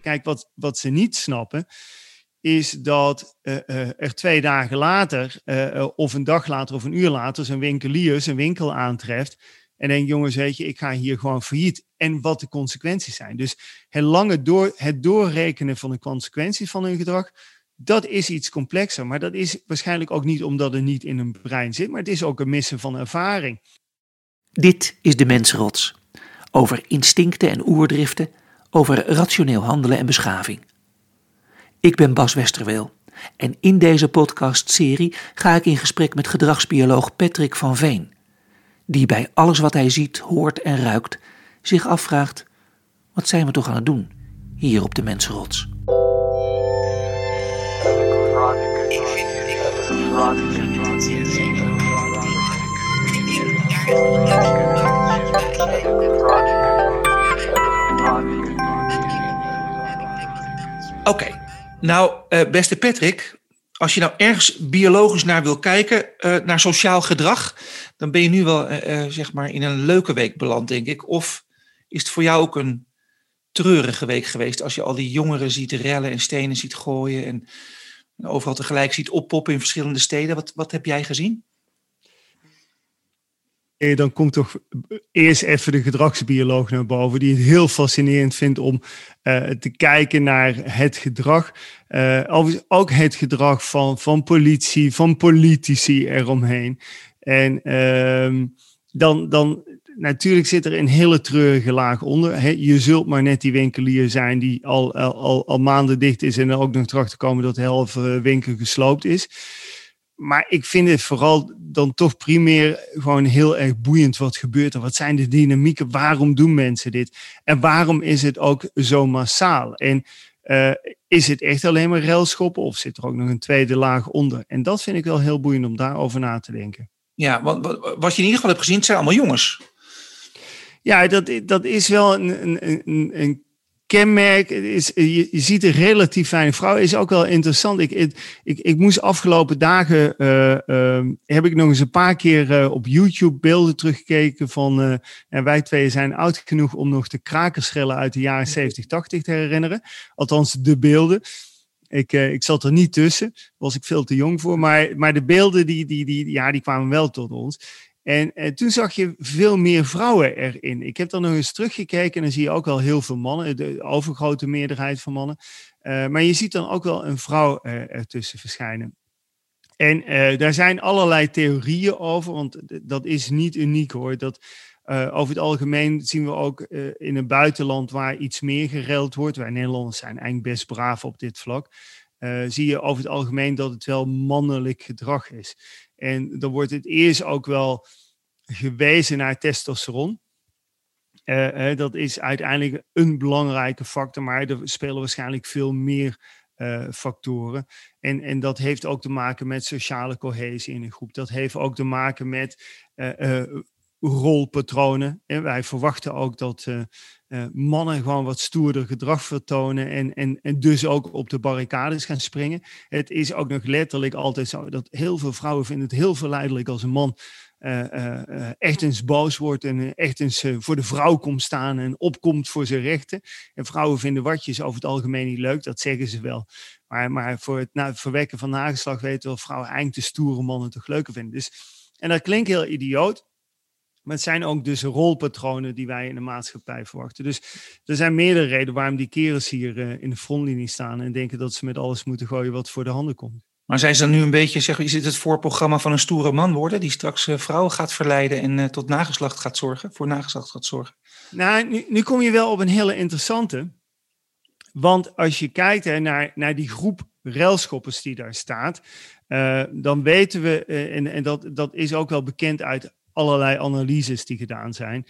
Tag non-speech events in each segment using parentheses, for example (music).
Kijk, wat, wat ze niet snappen, is dat uh, uh, er twee dagen later, uh, of een dag later of een uur later, zijn winkelier zijn winkel aantreft. En denkt, jongens, weet je, ik ga hier gewoon failliet. En wat de consequenties zijn. Dus het lange door, het doorrekenen van de consequenties van hun gedrag, dat is iets complexer. Maar dat is waarschijnlijk ook niet omdat het niet in hun brein zit, maar het is ook een missen van ervaring. Dit is de mensrots. Over instincten en oerdriften, over rationeel handelen en beschaving. Ik ben Bas Westerweel en in deze podcastserie ga ik in gesprek met gedragsbioloog Patrick van Veen, die bij alles wat hij ziet, hoort en ruikt zich afvraagt: wat zijn we toch aan het doen hier op de Mensenrots? Nou, uh, beste Patrick, als je nou ergens biologisch naar wil kijken, uh, naar sociaal gedrag, dan ben je nu wel uh, zeg maar in een leuke week beland, denk ik. Of is het voor jou ook een treurige week geweest als je al die jongeren ziet rellen en stenen ziet gooien en overal tegelijk ziet oppoppen in verschillende steden? Wat, wat heb jij gezien? Dan komt toch eerst even de gedragsbioloog naar boven, die het heel fascinerend vindt om uh, te kijken naar het gedrag. Uh, ook het gedrag van, van politie, van politici eromheen. En uh, dan, dan natuurlijk zit er een hele treurige laag onder. je zult maar net die winkelier zijn die al, al, al, maanden dicht is en er ook nog te komen dat de helft eh, winkel gesloopt is maar ik vind het vooral dan toch primair gewoon heel erg boeiend wat gebeurt er. Wat zijn de dynamieken? Waarom doen mensen dit? En waarom is het ook zo massaal? En uh, is het echt alleen maar railschoppen of zit er ook nog een tweede laag onder? En dat vind ik wel heel boeiend om daarover na te denken. Ja, wat, wat je in ieder geval hebt gezien, zijn allemaal jongens. Ja, dat, dat is wel een, een, een, een kenmerk. Is, je, je, ziet een relatief fijne vrouw. Is ook wel interessant. Ik, ik, ik, moest afgelopen dagen. Uh, heb ik nog eens een paar keer uh, op YouTube beelden teruggekeken. van. en wij twee zijn oud genoeg om nog de krakerschellen uit de jaren 70, 80 te herinneren. Althans, de beelden. Ik, ik zat er niet tussen. Was ik veel te jong voor. Maar, maar de beelden die, die, die, ja, die kwamen wel tot ons. En, en, toen zag je veel meer vrouwen erin. Ik heb dan nog eens teruggekeken en dan zie je ook wel heel veel mannen, de overgrote meerderheid van mannen. Uh, maar je ziet dan ook wel een vrouw uh, ertussen verschijnen. En daar zijn allerlei theorieën over, want dat is niet uniek hoor. Dat, over het algemeen zien we ook in een buitenland waar iets meer gereld wordt. Wij Nederlanders zijn eigenlijk best braaf op dit vlak. zie je over het algemeen dat het wel mannelijk gedrag is. En dan wordt het eerst ook wel gewezen naar testosteron. Uh, dat is uiteindelijk een belangrijke factor, maar er spelen waarschijnlijk veel meer uh, factoren. En, en dat heeft ook te maken met sociale cohesie in een groep. Dat heeft ook te maken met rolpatronen. En wij verwachten ook dat mannen gewoon wat stoerder gedrag vertonen en, en, en dus ook op de barricades gaan springen. Het is ook nog letterlijk altijd zo dat heel veel vrouwen vinden het heel verleidelijk als een man uh, echt eens boos wordt en echt eens voor de vrouw komt staan en opkomt voor zijn rechten. En vrouwen vinden watjes over het algemeen niet leuk, dat zeggen ze wel. Maar, maar voor het nou, verwekken van nageslag weten wel vrouwen eigenlijk de stoere mannen toch leuker vinden. Dus, en dat klinkt heel idioot. Maar het zijn ook dus rolpatronen die wij in de maatschappij verwachten. Dus er zijn meerdere redenen waarom die kerels hier in de frontlinie staan en denken dat ze met alles moeten gooien wat voor de handen komt. Maar zijn ze dan nu een beetje, zeg, is het het voorprogramma van een stoere man worden, die straks uh, vrouwen gaat verleiden en uh, tot nageslacht gaat zorgen, voor nageslacht gaat zorgen? Nou, nu, nu kom je wel op een hele interessante. Want als je kijkt hè, naar, naar die groep railschoppers die daar staat, uh, dan weten we, en, en dat, dat is ook wel bekend uit allerlei analyses die gedaan zijn.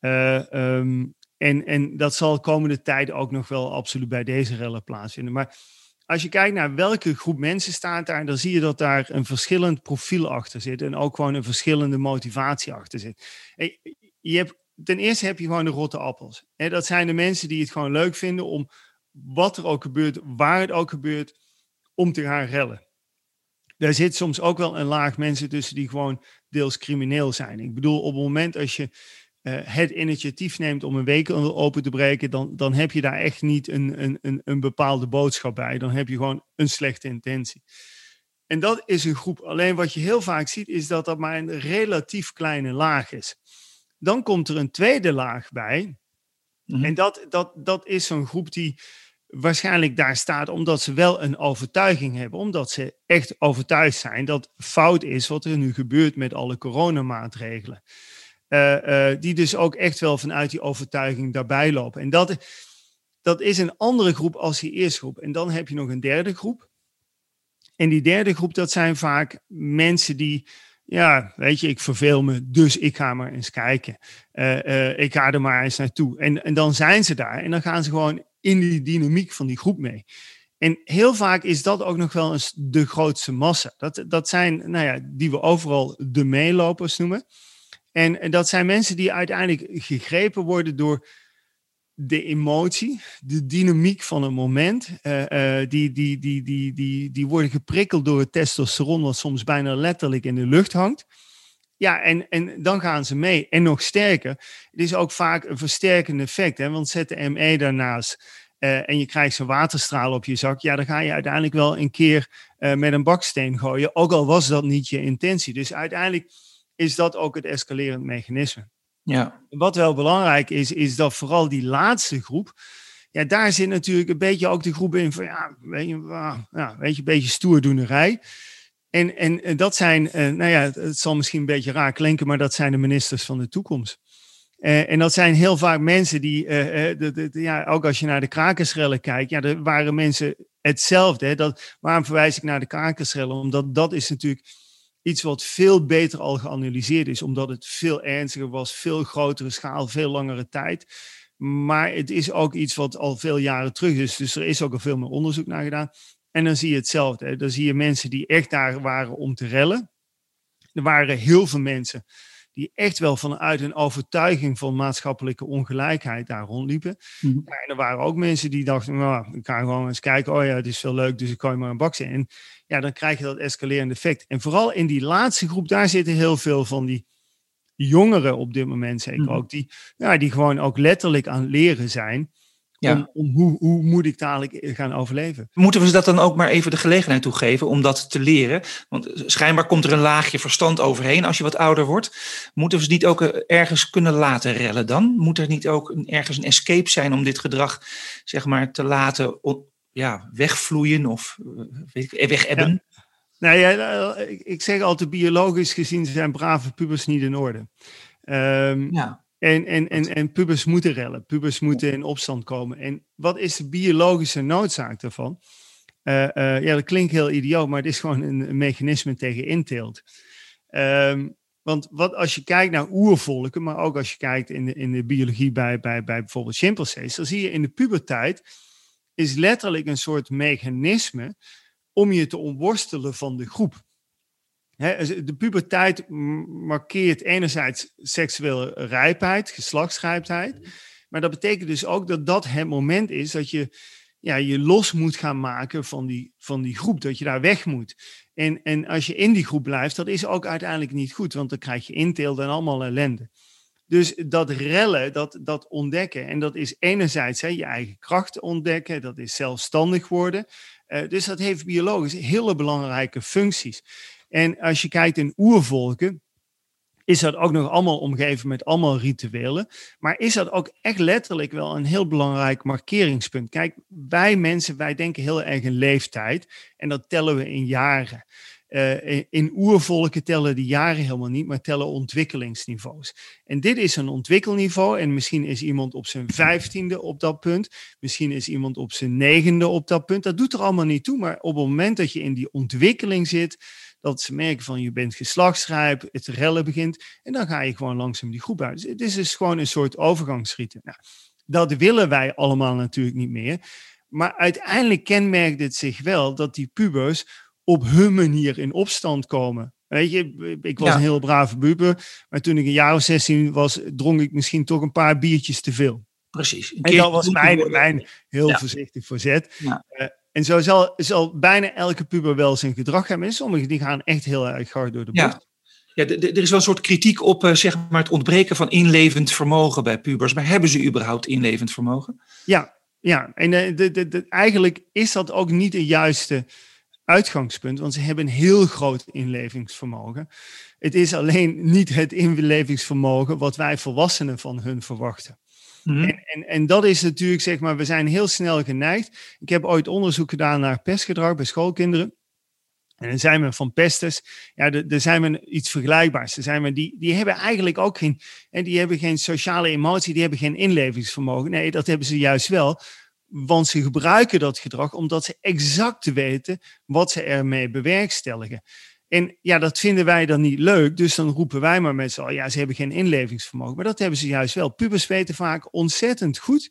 Um, en, en dat zal komende tijd ook nog wel absoluut bij deze rellen plaatsvinden. Maar als je kijkt naar welke groep mensen staat daar, dan zie je dat daar een verschillend profiel achter zit en ook gewoon een verschillende motivatie achter zit. Je hebt, ten eerste heb je gewoon de rotte appels. Dat zijn de mensen die het gewoon leuk vinden om wat er ook gebeurt, waar het ook gebeurt, om te gaan rellen. Daar zit soms ook wel een laag mensen tussen die gewoon deels crimineel zijn. Ik bedoel, op het moment als je het initiatief neemt om een winkel open te breken, dan, dan heb je daar echt niet een, een, een, een bepaalde boodschap bij. Dan heb je gewoon een slechte intentie. En dat is een groep. Alleen wat je heel vaak ziet, is dat dat maar een relatief kleine laag is. Dan komt er een tweede laag bij. Mhm. En dat, dat, dat is zo'n groep die waarschijnlijk daar staat omdat ze wel een overtuiging hebben. Omdat ze echt overtuigd zijn dat fout is wat er nu gebeurt met alle coronamaatregelen. Uh, die dus ook echt wel vanuit die overtuiging daarbij lopen. En dat, dat is een andere groep als die eerste groep. En dan heb je nog een derde groep. En die derde groep, dat zijn vaak mensen die, ja, weet je, ik verveel me, dus ik ga maar eens kijken. Uh, ik ga er maar eens naartoe. En, en dan zijn ze daar en dan gaan ze gewoon in die dynamiek van die groep mee. En heel vaak is dat ook nog wel eens de grootste massa. Dat, dat zijn, nou ja, die we overal de meelopers noemen. En, dat zijn mensen die uiteindelijk gegrepen worden door de emotie, de dynamiek van een moment, uh, uh, die, die, die, die, die, die worden geprikkeld door het testosteron, wat soms bijna letterlijk in de lucht hangt. Ja, en, en dan gaan ze mee. En nog sterker, het is ook vaak een versterkend effect. Hè? Want zet de ME daarnaast uh, en je krijgt zo'n waterstraal op je zak. Ja, dan ga je uiteindelijk wel een keer met een baksteen gooien. Ook al was dat niet je intentie. Dus uiteindelijk is dat ook het escalerend mechanisme. Ja. Wat wel belangrijk is, is dat vooral die laatste groep, ja, daar zit natuurlijk een beetje ook de groep in van, ja, weet je, ja, weet je een beetje stoerdoenerij. En, en, dat zijn, eh, nou ja, het, zal misschien een beetje raar klinken, maar dat zijn de ministers van de toekomst. Uh, en dat zijn heel vaak mensen die, de, ja, ook als je naar de krakersrellen kijkt, ja, er waren mensen hetzelfde. Hè, dat, waarom verwijs ik naar de krakersrellen? Omdat dat is natuurlijk iets wat veel beter al geanalyseerd is, omdat het veel ernstiger was, veel grotere schaal, veel langere tijd. Maar het is ook iets wat al veel jaren terug is, dus er is ook al veel meer onderzoek naar gedaan. En dan zie je hetzelfde. Dan zie je mensen die echt daar waren om te rellen. Er waren heel veel mensen die echt wel vanuit een overtuiging van maatschappelijke ongelijkheid daar rondliepen. Mhm. en er waren ook mensen die dachten, nou, ik ga gewoon eens kijken, oh ja, het is veel leuk, dus ik gooi maar een bakje in. Ja, dan krijg je dat escalerende effect. En vooral in die laatste groep, daar zitten heel veel van die jongeren op dit moment zeker mhm. ook, die, ja, die gewoon ook letterlijk aan leren zijn. Ja. Om, om, hoe, hoe moet ik dadelijk gaan overleven? Moeten we ze dat dan ook maar even de gelegenheid toegeven om dat te leren? Want schijnbaar komt er een laagje verstand overheen als je wat ouder wordt. Moeten we ze niet ook eh, ergens kunnen laten rellen dan? Moet er niet ook ergens een escape zijn om dit gedrag zeg maar, te laten ja, wegvloeien of eh, weet ik, wegebben? Ja. Nou ja, ik zeg altijd, biologisch gezien zijn brave pubers niet in orde. Um, ja. En, en, en, en pubers moeten rellen, pubers moeten in opstand komen. En wat is de biologische noodzaak daarvan? Uh, uh, ja, dat klinkt heel idioot, maar het is gewoon een, mechanisme tegen inteelt. Um, want wat, als je kijkt naar oervolken, maar ook als je kijkt in de, in de biologie bij, bij, bij bijvoorbeeld chimpansees, dan zie je in de puberteit is letterlijk een soort mechanisme om je te ontworstelen van de groep. De puberteit markeert enerzijds seksuele rijpheid, geslachtsrijpheid. Maar dat betekent dus ook dat dat het moment is dat je ja, je los moet gaan maken van die, van die groep, dat je daar weg moet. En, en als je in die groep blijft, dat is ook uiteindelijk niet goed, want dan krijg je inteelt en allemaal ellende. Dus dat rellen, dat, dat ontdekken, en dat is enerzijds hè, je eigen kracht ontdekken, dat is zelfstandig worden. Uh, dus dat heeft biologisch hele belangrijke functies. En als je kijkt in oervolken, is dat ook nog allemaal omgeven met allemaal rituelen. Maar is dat ook echt letterlijk wel een heel belangrijk markeringspunt? Kijk, wij mensen, wij denken heel erg in leeftijd en dat tellen we in jaren. Uh, in oervolken tellen die jaren helemaal niet, maar tellen ontwikkelingsniveaus. En dit is een ontwikkelniveau. En misschien is iemand op zijn vijftiende op dat punt. Misschien is iemand op zijn negende op dat punt. Dat doet er allemaal niet toe. Maar op het moment dat je in die ontwikkeling zit, dat ze merken van je bent geslachtsrijp, het rellen begint. En dan ga je gewoon langzaam die groep uit. Dus het is dus gewoon een soort overgangsrieten. Nou, dat willen wij allemaal natuurlijk niet meer. Maar uiteindelijk kenmerkt het zich wel dat die pubers op hun manier in opstand komen. Weet je, ik was een heel brave puber, maar toen ik een jaar of 16 was, dronk ik misschien toch een paar biertjes te veel. Precies. En dat was mijn, mijn heel voorzichtig verzet. Ja. Uh, en zo zal, zal bijna elke puber wel zijn gedrag hebben. En sommigen die gaan echt heel erg hard door de bocht. Ja, er is wel een soort kritiek op zeg maar het ontbreken van inlevend vermogen bij pubers. Maar hebben ze überhaupt inlevend vermogen? Ja, ja. en de, de, de, eigenlijk is dat ook niet het juiste uitgangspunt, want ze hebben een heel groot inlevingsvermogen. Het is alleen niet het inlevingsvermogen wat wij volwassenen van hun verwachten. Mhm. en, en, en, dat is natuurlijk, zeg maar, we zijn heel snel geneigd. Ik heb ooit onderzoek gedaan naar pestgedrag bij schoolkinderen. En dan zijn we van pesters, ja, er zijn we iets vergelijkbaars. Er zijn we, die, die hebben eigenlijk ook geen, en die hebben geen sociale emotie, die hebben geen inlevingsvermogen. Nee, dat hebben ze juist wel. Want ze gebruiken dat gedrag omdat ze exact weten wat ze ermee bewerkstelligen. En ja, dat vinden wij dan niet leuk. Dus dan roepen wij maar met allen, ja, ze hebben geen inlevingsvermogen. Maar dat hebben ze juist wel. Pubers weten vaak ontzettend goed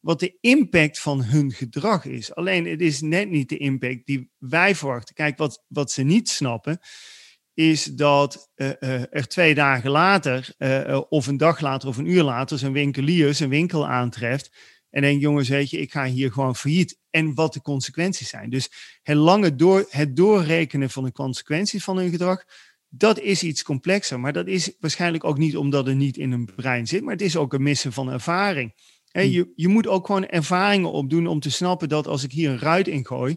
wat de impact van hun gedrag is. Alleen het is net niet de impact die wij verwachten. Kijk, wat, wat ze niet snappen, is dat uh, uh, er twee dagen later, uh, of een dag later of een uur later, zijn winkelier zijn winkel aantreft en denk, jongens, weet je, ik ga hier gewoon failliet. En wat de consequenties zijn. Dus het lange door, het doorrekenen van de consequenties van hun gedrag, dat is iets complexer. Maar dat is waarschijnlijk ook niet omdat het niet in een brein zit, maar het is ook een missen van ervaring. He, hmm. je, je moet ook gewoon ervaringen opdoen om te snappen dat als ik hier een ruit in gooi,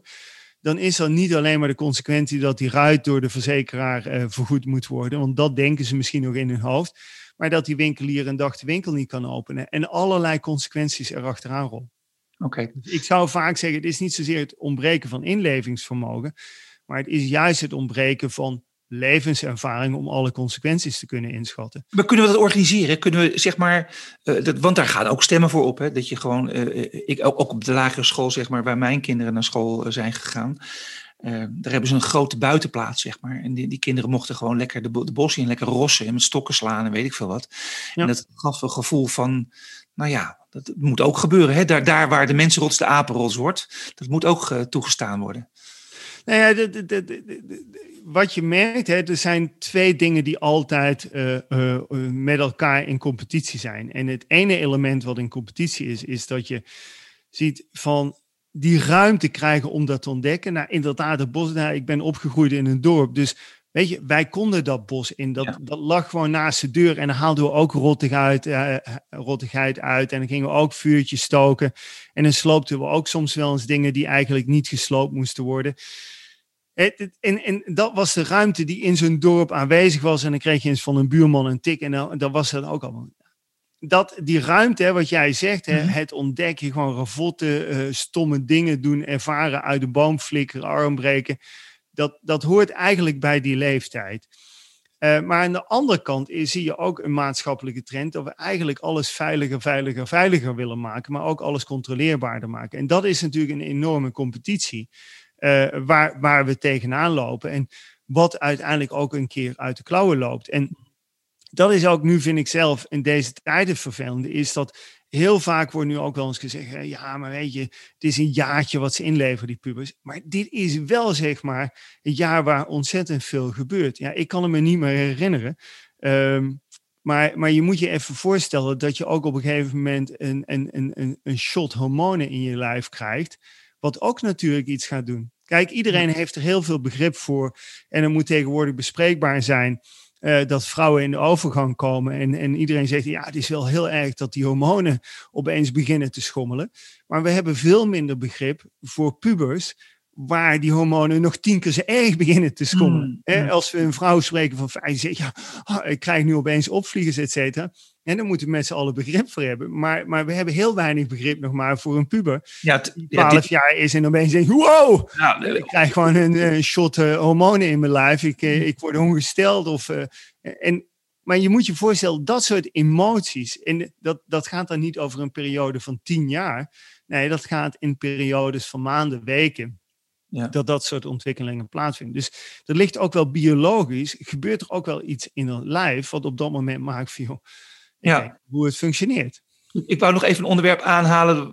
dan is er niet alleen maar de consequentie dat die ruit door de verzekeraar uh, vergoed moet worden. Want dat denken ze misschien nog in hun hoofd maar dat die winkelier een dag de winkel niet kan openen en allerlei consequenties erachteraan rollen. Oké. Dus ik zou vaak zeggen, het is niet zozeer het ontbreken van inlevingsvermogen, maar het is juist het ontbreken van levenservaring om alle consequenties te kunnen inschatten. Maar kunnen we dat organiseren? Kunnen we zeg maar, uh, dat, want daar gaan ook stemmen voor op, hè, dat je gewoon, uh, ik ook, ook op de lagere school zeg maar, waar mijn kinderen naar school zijn gegaan, daar hebben ze een grote buitenplaats, zeg maar. En die, die kinderen mochten gewoon lekker de, de bos in, lekker rossen en met stokken slaan en weet ik veel wat. En dat gaf een gevoel van, nou ja, dat moet ook gebeuren. Hè? Daar, daar waar de mensenrots de apenrots wordt, dat moet ook toegestaan worden. Nou ja, de, de, de, wat je merkt, hè, er zijn twee dingen die altijd uh, met elkaar in competitie zijn. En het ene element wat in competitie is, is dat je ziet van die ruimte krijgen om dat te ontdekken. Nou, inderdaad, het bos, nou, ik ben opgegroeid in een dorp, dus weet je, wij konden dat bos in. Dat, dat lag gewoon naast de deur en dan haalden we ook rottigheid, uh, rottigheid uit en dan gingen we ook vuurtjes stoken. En dan sloopten we ook soms wel eens dingen die eigenlijk niet gesloopt moesten worden. En, en, en, dat was de ruimte die in zo'n dorp aanwezig was. En dan kreeg je eens van een buurman een tik. En dan, dan was dat ook allemaal dat die ruimte, wat jij zegt, hè, mhm. het ontdekken, gewoon ravotte, uh, stomme dingen doen, ervaren, uit de boom flikkeren, arm breken, dat, dat hoort eigenlijk bij die leeftijd. Uh, maar aan de andere kant zie je ook een maatschappelijke trend dat we eigenlijk alles veiliger, veiliger, veiliger willen maken, maar ook alles controleerbaarder maken. En dat is natuurlijk een enorme competitie uh, waar, waar we tegenaan lopen en wat uiteindelijk ook een keer uit de klauwen loopt. En dat is ook nu, vind ik zelf, in deze tijden vervelende, is dat heel vaak wordt nu ook wel eens gezegd, ja, maar weet je, het is een jaartje wat ze inleveren, die pubers. Maar dit is wel, zeg maar, een jaar waar ontzettend veel gebeurt. Ja, ik kan het me niet meer herinneren. Um, maar, maar je moet je even voorstellen dat je ook op een gegeven moment een, een, een, een shot hormonen in je lijf krijgt, wat ook natuurlijk iets gaat doen. Kijk, iedereen heeft er heel veel begrip voor en er moet tegenwoordig bespreekbaar zijn uh, dat vrouwen in de overgang komen. En, en iedereen zegt, ja, het is wel heel erg dat die hormonen opeens beginnen te schommelen. Maar we hebben veel minder begrip voor pubers waar die hormonen nog tien keer zo erg beginnen te schommelen. Mm, mm. Als we een vrouw spreken van 75, ja, oh, ik krijg nu opeens opvliegers, et cetera. En dan moeten we met z'n allen begrip voor hebben. Maar, maar we hebben heel weinig begrip nog maar voor een puber. Ja, die 12 jaar is en opeens denkt, wow, ja, ik krijg gewoon een, een shot uh, hormonen in mijn lijf. Ik, uh, ik word ongesteld. Of, uh, en, maar je moet je voorstellen, dat soort emoties, en dat, dat gaat dan niet over een periode van tien jaar. Nee, dat gaat in periodes van maanden, weken ja. dat dat soort ontwikkelingen plaatsvinden. Dus er ligt ook wel biologisch, gebeurt er ook wel iets in het lijf wat op dat moment maakt van, ja. hoe het functioneert. Ik wou nog even een onderwerp aanhalen.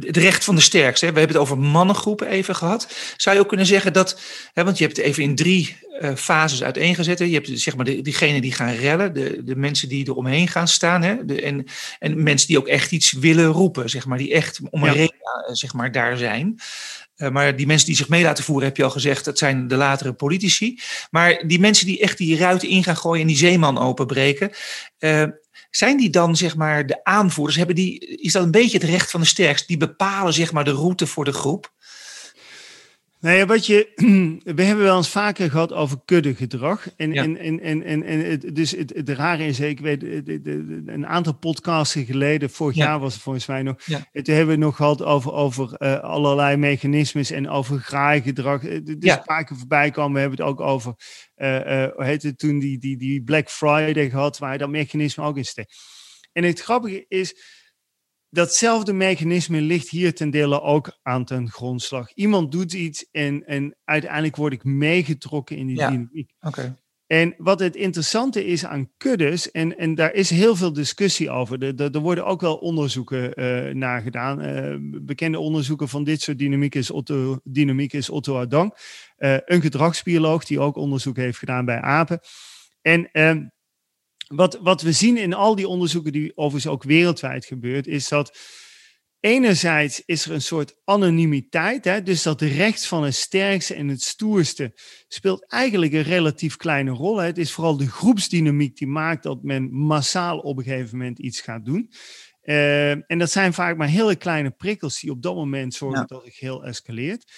Het recht van de sterkste. We hebben het over mannengroepen even gehad. Zou je ook kunnen zeggen dat. Hè, want je hebt het even in drie uh, fases uiteengezet. Je hebt zeg maar de, diegenen die gaan rellen. De, de mensen die er omheen gaan staan. Hè, de, en, en mensen die ook echt iets willen roepen. Zeg maar, die echt om een reden eh, zeg maar, daar zijn. Uh, maar die mensen die zich mee laten voeren, heb je al gezegd, dat zijn de latere politici. Maar die mensen die echt die ruiten in gaan gooien en die zeeman openbreken. Uh, zijn die dan zeg maar de aanvoerders? Hebben die, is dat een beetje het recht van de sterkste? Die bepalen zeg maar de route voor de groep? Nou ja, wat je, (clears throat) we hebben wel eens vaker gehad over kuddegedrag. En, en, en, en, en, en het, dus het, het rare is, ik weet, een aantal podcasten geleden, vorig jaar was het volgens mij nog, ja. het hebben we nog gehad over, over uh, allerlei mechanismes en over graaigedrag. Het is ja. een paar keer voorbij komen, we hebben het ook over, uh, uh, hoe heet het toen, die, die, die Black Friday gehad, waar dat mechanisme ook in steekt. En het grappige is, datzelfde mechanisme ligt hier ten dele ook aan ten grondslag. Iemand doet iets en, en uiteindelijk word ik meegetrokken in die ja. dynamiek. Okay. En wat het interessante is aan kuddes, en, en daar is heel veel discussie over. Er, er, er worden ook wel onderzoeken uh, naar gedaan. Uh, bekende onderzoeken van dit soort dynamiek is Otto, dynamiek is Otto Adang, uh, een gedragsbioloog die ook onderzoek heeft gedaan bij apen. En ehm, wat, wat we zien in al die onderzoeken die overigens ook wereldwijd gebeurt, is dat enerzijds is er een soort anonimiteit, hè, dus dat recht van het sterkste en het stoerste speelt eigenlijk een relatief kleine rol. Hè. Het is vooral de groepsdynamiek die maakt dat men massaal op een gegeven moment iets gaat doen. Uh, en dat zijn vaak maar hele kleine prikkels die op dat moment zorgen ja. dat het heel escaleert.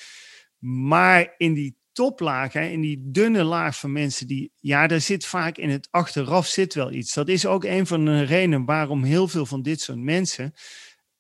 Maar in die toplaag, hè, in die dunne laag van mensen die, ja, daar zit vaak in het achteraf zit wel iets. Dat is ook een van de redenen waarom heel veel van dit soort mensen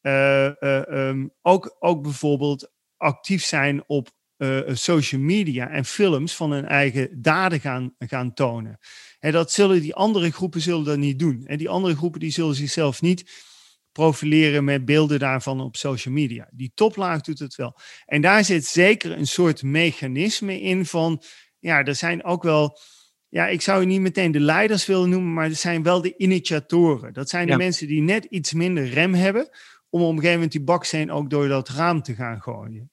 uh, uh, um, ook, ook bijvoorbeeld actief zijn op uh, social media en films van hun eigen daden gaan, gaan tonen. En dat zullen die andere groepen zullen dat niet doen. En die andere groepen die zullen zichzelf niet profileren met beelden daarvan op social media. Die toplaag doet het wel. En daar zit zeker een soort mechanisme in van, ja, er zijn ook wel, ja, ik zou je niet meteen de leiders willen noemen, maar er zijn wel de initiatoren. Dat zijn de ja. mensen die net iets minder rem hebben om op een gegeven moment die baksteen ook door dat raam te gaan gooien.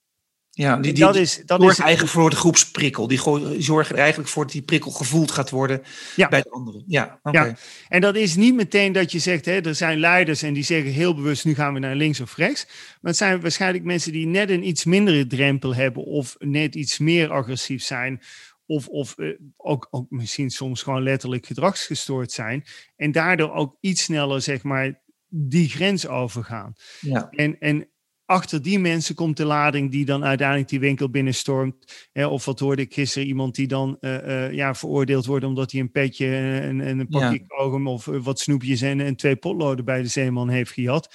Ja, die, die, dat is, dat zorgt is, eigenlijk voor de groepsprikkel. Die zorgen er eigenlijk voor dat die prikkel gevoeld gaat worden ja. bij de anderen. Ja, okay. ja, en dat is niet meteen dat je zegt, hè, er zijn leiders en die zeggen heel bewust, nu gaan we naar links of rechts. Maar het zijn waarschijnlijk mensen die net een iets mindere drempel hebben of net iets meer agressief zijn. Of, of uh, ook, ook misschien soms gewoon letterlijk gedragsgestoord zijn. En daardoor ook iets sneller, zeg maar, die grens overgaan. Ja. En, en achter die mensen komt de lading die dan uiteindelijk die winkel binnenstormt. Hè, of wat hoorde ik gisteren, iemand die dan uh, uh, ja, veroordeeld wordt omdat hij een petje en, en een pakje ja. of wat snoepjes en, en twee potloden bij de zeeman heeft gehad.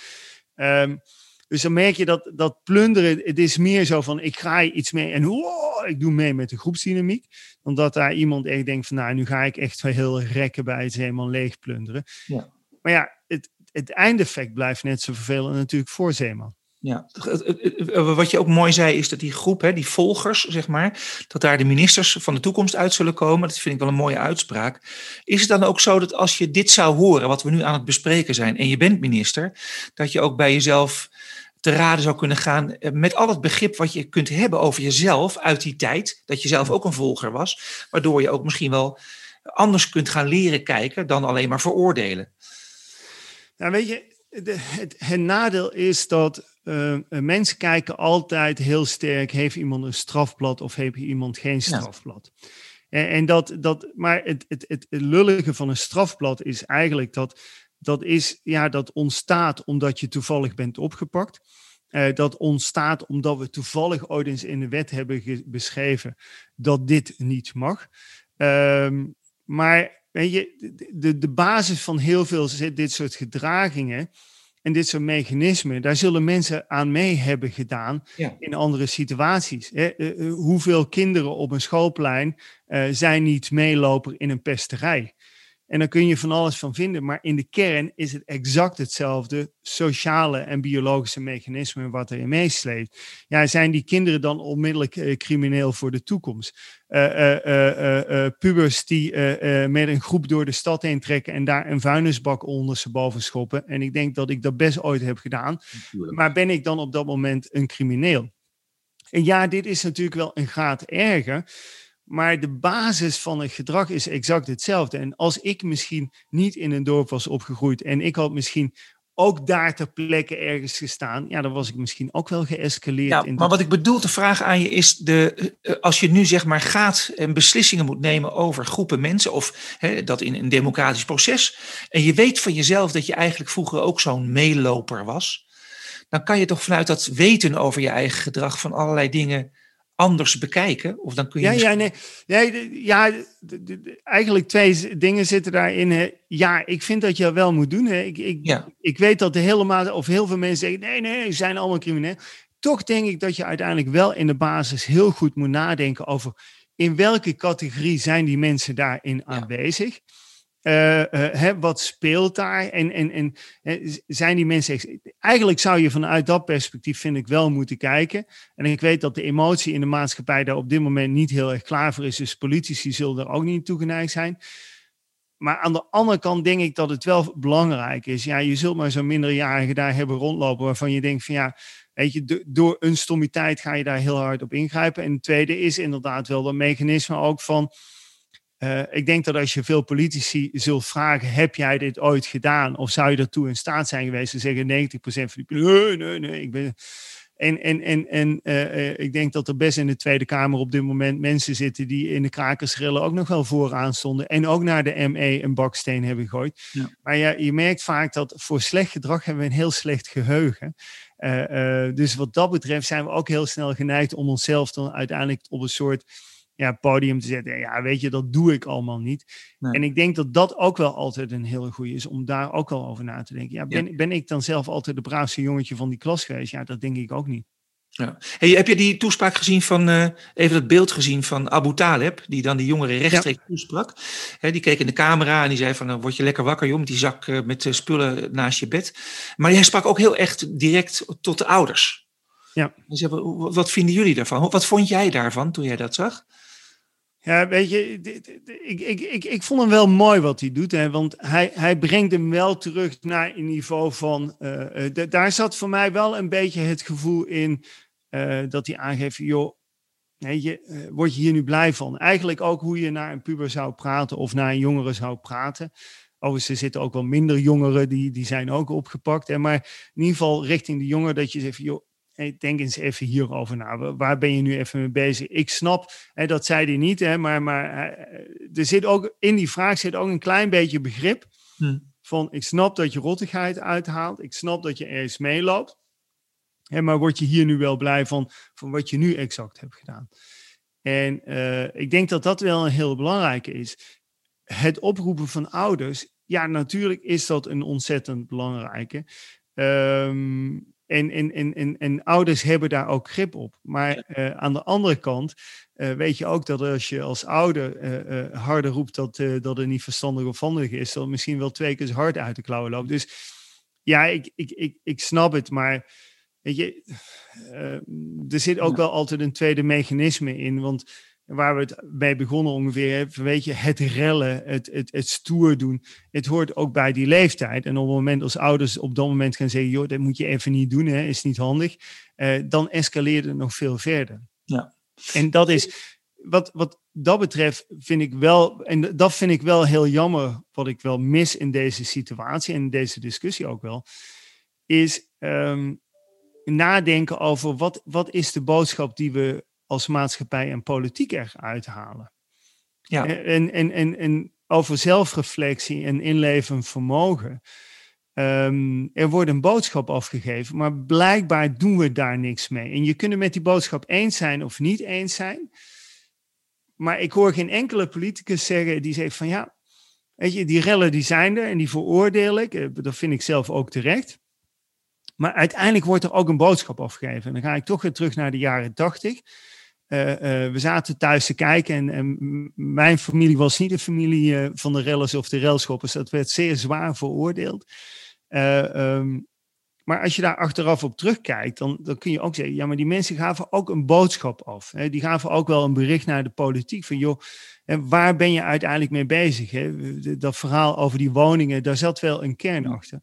Um, dus dan merk je dat, dat plunderen, het is meer zo van ik ga iets mee en wow, ik doe mee met de groepsdynamiek. Omdat daar iemand echt denkt van nou, nu ga ik echt heel rekken bij het zeeman leeg plunderen. Ja. Maar ja, het, het eindeffect blijft net zo vervelend natuurlijk voor zeeman. Ja, wat je ook mooi zei is dat die groep, hè, die volgers, zeg maar, dat daar de ministers van de toekomst uit zullen komen. Dat vind ik wel een mooie uitspraak. Is het dan ook zo dat als je dit zou horen, wat we nu aan het bespreken zijn, en je bent minister, dat je ook bij jezelf te raden zou kunnen gaan met al het begrip wat je kunt hebben over jezelf uit die tijd, dat je zelf ook een volger was, waardoor je ook misschien wel anders kunt gaan leren kijken dan alleen maar veroordelen? Nou, weet je, de, het, het, nadeel is dat uh, mensen kijken altijd heel sterk: heeft iemand een strafblad of heeft iemand geen strafblad? Ja. En, en, dat, dat, maar het, het, het lullige van een strafblad is eigenlijk dat dat, is, ja, dat ontstaat omdat je toevallig bent opgepakt. Uh, dat ontstaat omdat we toevallig ooit eens in de wet hebben beschreven dat dit niet mag. Uh, maar weet je, de, de basis van heel veel dit soort gedragingen en dit soort mechanismen, daar zullen mensen aan mee hebben gedaan ja. in andere situaties. Hè? Uh, hoeveel kinderen op een schoolplein uh, zijn niet meeloper in een pesterij? En daar kun je van alles van vinden. Maar in de kern is het exact hetzelfde sociale en biologische mechanisme wat erin meesleept. Ja, zijn die kinderen dan onmiddellijk uh, crimineel voor de toekomst? Uh, pubers die met een groep door de stad heen trekken en daar een vuilnisbak onder ze boven schoppen. En ik denk dat ik dat best ooit heb gedaan. Maar ben ik dan op dat moment een crimineel? En ja, dit is natuurlijk wel een graad erger. Maar de basis van het gedrag is exact hetzelfde. En als ik misschien niet in een dorp was opgegroeid en ik had misschien ook daar ter plekke ergens gestaan, ja, dan was ik misschien ook wel geëscaleerd. Ja, maar wat ik bedoel te vragen aan je is, de, eh, als je nu zeg maar gaat en beslissingen moet nemen over groepen mensen, of hè, dat in een democratisch proces, en je weet van jezelf dat je eigenlijk vroeger ook zo'n meeloper was, dan kan je toch vanuit dat weten over je eigen gedrag van allerlei dingen anders bekijken? Of dan kun je ja, ja, nee. nee ja, eigenlijk twee dingen zitten daarin. Ja, ik vind dat je dat wel moet doen. Hè. Ik, ik, ja. ik weet dat de helemaal, of heel veel mensen zeggen, nee, nee, ze zijn allemaal crimineel. Toch denk ik dat je uiteindelijk wel in de basis heel goed moet nadenken over in welke categorie zijn die mensen daarin aanwezig. Uh, wat speelt daar? En, en, en zijn die mensen. Eigenlijk zou je vanuit dat perspectief, vind ik, wel moeten kijken. En ik weet dat de emotie in de maatschappij daar op dit moment niet heel erg klaar voor is. Dus politici zullen er ook niet toegeneigd zijn. Maar aan de andere kant denk ik dat het wel belangrijk is. Ja, je zult maar zo'n minderjarige daar hebben rondlopen waarvan je denkt van ja, weet je, door een stommiteit ga je daar heel hard op ingrijpen. En het tweede is inderdaad wel dat mechanisme ook van uh, ik denk dat als je veel politici zult vragen, heb jij dit ooit gedaan? Of zou je daartoe in staat zijn geweest te zeggen 90% van die nee, nee, nee, ik ben... En, en, en, en uh, ik denk dat er best in de Tweede Kamer op dit moment mensen zitten die in de krakersrillen ook nog wel vooraan stonden. En ook naar de ME een baksteen hebben gegooid. Ja. Maar ja, je merkt vaak dat voor slecht gedrag hebben we een heel slecht geheugen. Uh, dus wat dat betreft zijn we ook heel snel geneigd om onszelf dan uiteindelijk op een soort ja, podium te zetten. Ja, weet je, dat doe ik allemaal niet. En ik denk dat dat ook wel altijd een hele goede is om daar ook wel over na te denken. Ja, ben, ben ik dan zelf altijd de braafste jongetje van die klas geweest? Ja, dat denk ik ook niet. Ja. Hey, heb je die toespraak gezien van, uh, even het beeld gezien van Abu Taleb, die dan die jongeren rechtstreeks toesprak? die keek in de camera en die zei van, dan word je lekker wakker joh, met die zak uh, met spullen naast je bed. Maar hij sprak ook heel echt direct tot de ouders. Ja. Zei, wat vinden jullie daarvan? Wat vond jij daarvan toen jij dat zag? Ja, weet je, ik, ik, ik, ik vond hem wel mooi wat hij doet. Hè, want hij, hij brengt hem wel terug naar een niveau van. Uh, daar zat voor mij wel een beetje het gevoel in uh, dat hij aangeeft: joh, weet je, word je hier nu blij van? Eigenlijk ook hoe je naar een puber zou praten of naar een jongere zou praten. Overigens, er zitten ook wel minder jongeren, die, die zijn ook opgepakt. Hè, maar in ieder geval richting de jongeren dat je zegt: joh, denk eens even hierover na. Waar ben je nu even mee bezig? Ik snap, hè, dat zei hij niet, hè, maar, maar er zit ook in die vraag zit ook een klein beetje begrip. Hm. Van ik snap dat je rottigheid uithaalt. Ik snap dat je ergens meeloopt. Hè, maar word je hier nu wel blij van, van wat je nu exact hebt gedaan? En uh, ik denk dat dat wel een heel belangrijke is. Het oproepen van ouders, ja, natuurlijk is dat een ontzettend belangrijke. Um, en, en, en, en, en ouders hebben daar ook grip op. Maar uh, aan de andere kant uh, weet je ook dat als je als ouder uh, harder roept dat, dat het niet verstandig of handig is, dat misschien wel twee keer hard uit de klauwen loopt. Dus ja, ik, ik, ik, ik snap het, maar weet je, er zit ook wel altijd een tweede mechanisme in. Want waar we het bij begonnen ongeveer, weet je, het rellen, het, het, het stoer doen, het hoort ook bij die leeftijd. En op het moment als ouders op dat moment gaan zeggen, joh, dat moet je even niet doen, hè, is niet handig, eh, dan escaleert het nog veel verder. Ja. En dat is, wat, wat dat betreft vind ik wel, en dat vind ik wel heel jammer, wat ik wel mis in deze situatie en in deze discussie ook wel, is um, nadenken over wat, wat is de boodschap die we als maatschappij en politiek eruit halen. Ja. En, en, en, en over zelfreflectie en inleven vermogen. Um, er wordt een boodschap afgegeven, maar blijkbaar doen we daar niks mee. En je kunt het met die boodschap eens zijn of niet eens zijn. Maar ik hoor geen enkele politicus zeggen die zegt van ja, weet je, die rellen die zijn er en die veroordeel ik. Eh, dat vind ik zelf ook terecht. Maar uiteindelijk wordt er ook een boodschap afgegeven. En dan ga ik toch weer terug naar de jaren tachtig. we zaten thuis te kijken en, en, mijn familie was niet de familie van de rellers of de railschoppers. Dat werd zeer zwaar veroordeeld. Um, maar als je daar achteraf op terugkijkt, dan, dan kun je ook zeggen, ja, maar die mensen gaven ook een boodschap af. Hè? Die gaven ook wel een bericht naar de politiek van, joh, waar ben je uiteindelijk mee bezig? Hè? Dat verhaal over die woningen, daar zat wel een kern achter.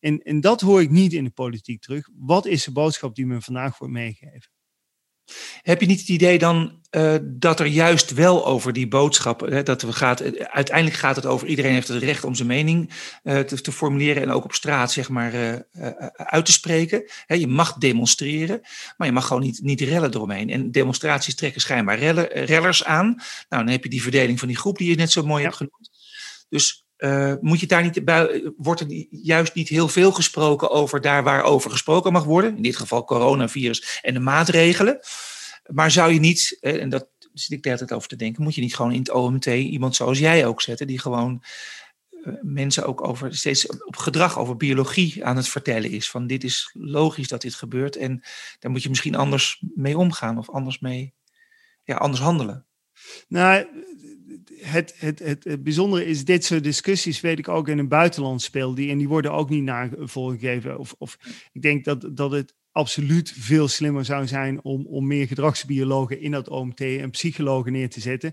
En, en dat hoor ik niet in de politiek terug. Wat is de boodschap die me vandaag wordt meegegeven? Heb je niet het idee dan uh, dat er juist wel over die boodschap, hè, dat we gaat, uiteindelijk gaat het over iedereen heeft het recht om zijn mening uh, te, te, formuleren en ook op straat zeg maar uh, uit te spreken. Hè, je mag demonstreren, maar je mag gewoon niet, niet rellen eromheen. En demonstraties trekken schijnbaar rellen, rellers aan. Nou, dan heb je die verdeling van die groep die je net zo mooi ja. hebt genoemd. Dus uh, moet je daar niet bij, wordt er juist niet heel veel gesproken over daar waar over gesproken mag worden? In dit geval coronavirus en de maatregelen. Maar zou je niet, en dat zit ik de hele tijd over te denken, moet je niet gewoon in het OMT iemand zoals jij ook zetten, die gewoon uh, mensen ook over steeds op gedrag, over biologie aan het vertellen is. Van dit is logisch dat dit gebeurt en daar moet je misschien anders mee omgaan of anders mee, ja, anders handelen. Nou, het, het, het, bijzondere is, dit soort discussies weet ik ook in het buitenland speel die en die worden ook niet navolgegeven. Of, of ik denk dat, dat het absoluut veel slimmer zou zijn om, om meer gedragsbiologen in dat OMT en psychologen neer te zetten.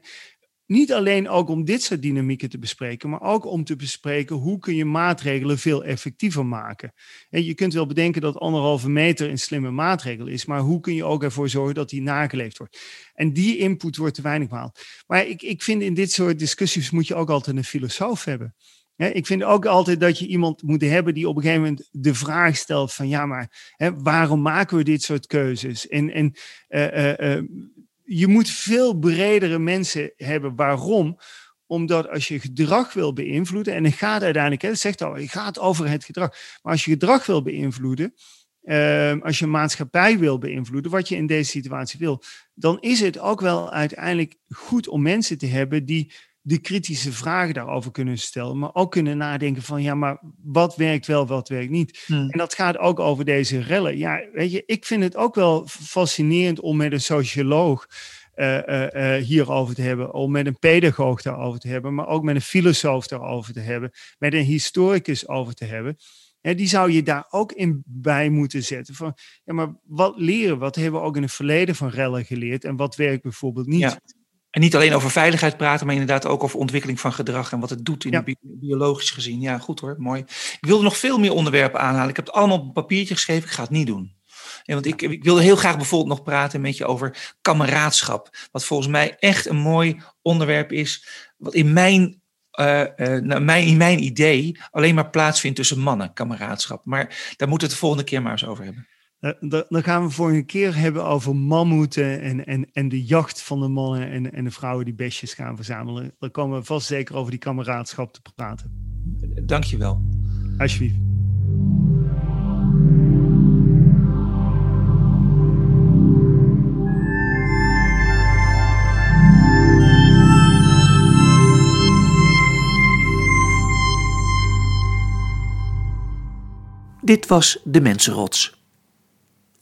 Niet alleen ook om dit soort dynamieken te bespreken, maar ook om te bespreken hoe kun je maatregelen veel effectiever maken. En je kunt wel bedenken dat anderhalve meter een slimme maatregel is, maar hoe kun je ook ervoor zorgen dat die nageleefd wordt? En die input wordt te weinig behaald. Maar ik, ik vind in dit soort discussies moet je ook altijd een filosoof hebben. ik vind ook altijd dat je iemand moet hebben die op een gegeven moment de vraag stelt van ja, maar waarom maken we dit soort keuzes? En, en uh, uh, je moet veel bredere mensen hebben. Waarom? Omdat als je gedrag wil beïnvloeden, en het gaat uiteindelijk, het zegt al, het gaat over het gedrag. Maar als je gedrag wil beïnvloeden, uh, als je maatschappij wil beïnvloeden, wat je in deze situatie wil, dan is het ook wel uiteindelijk goed om mensen te hebben die de kritische vragen daarover kunnen stellen, maar ook kunnen nadenken van ja, maar wat werkt wel, wat werkt niet. Hmm. En dat gaat ook over deze rellen. Ja, weet je, ik vind het ook wel fascinerend om met een socioloog uh, uh, hierover te hebben, om met een pedagoog daarover te hebben, maar ook met een filosoof daarover te hebben, met een historicus over te hebben. En die zou je daar ook in bij moeten zetten. Van, ja, maar wat leren? Wat hebben we ook in het verleden van rellen geleerd? En wat werkt bijvoorbeeld niet? Ja. En niet alleen over veiligheid praten, maar inderdaad ook over ontwikkeling van gedrag en wat het doet in ja. biologisch gezien. Ja, goed hoor, mooi. Ik wilde nog veel meer onderwerpen aanhalen. Ik heb het allemaal op een papiertje geschreven, ik ga het niet doen. En want ik, ik wilde heel graag bijvoorbeeld nog praten met je over kameraadschap. Wat volgens mij echt een mooi onderwerp is, wat in mijn uh, uh, nou, mijn, in mijn idee alleen maar plaatsvindt tussen mannen, kameraadschap. Maar daar moeten we het de volgende keer maar eens over hebben. Eh, dan gaan we voor een keer hebben over mammoeten en, en, en de jacht van de mannen en, en de vrouwen die besjes gaan verzamelen. Dan komen we vast zeker over die kameraadschap te praten. Dankjewel. Alsjeblieft. Dit was De Mensenrots.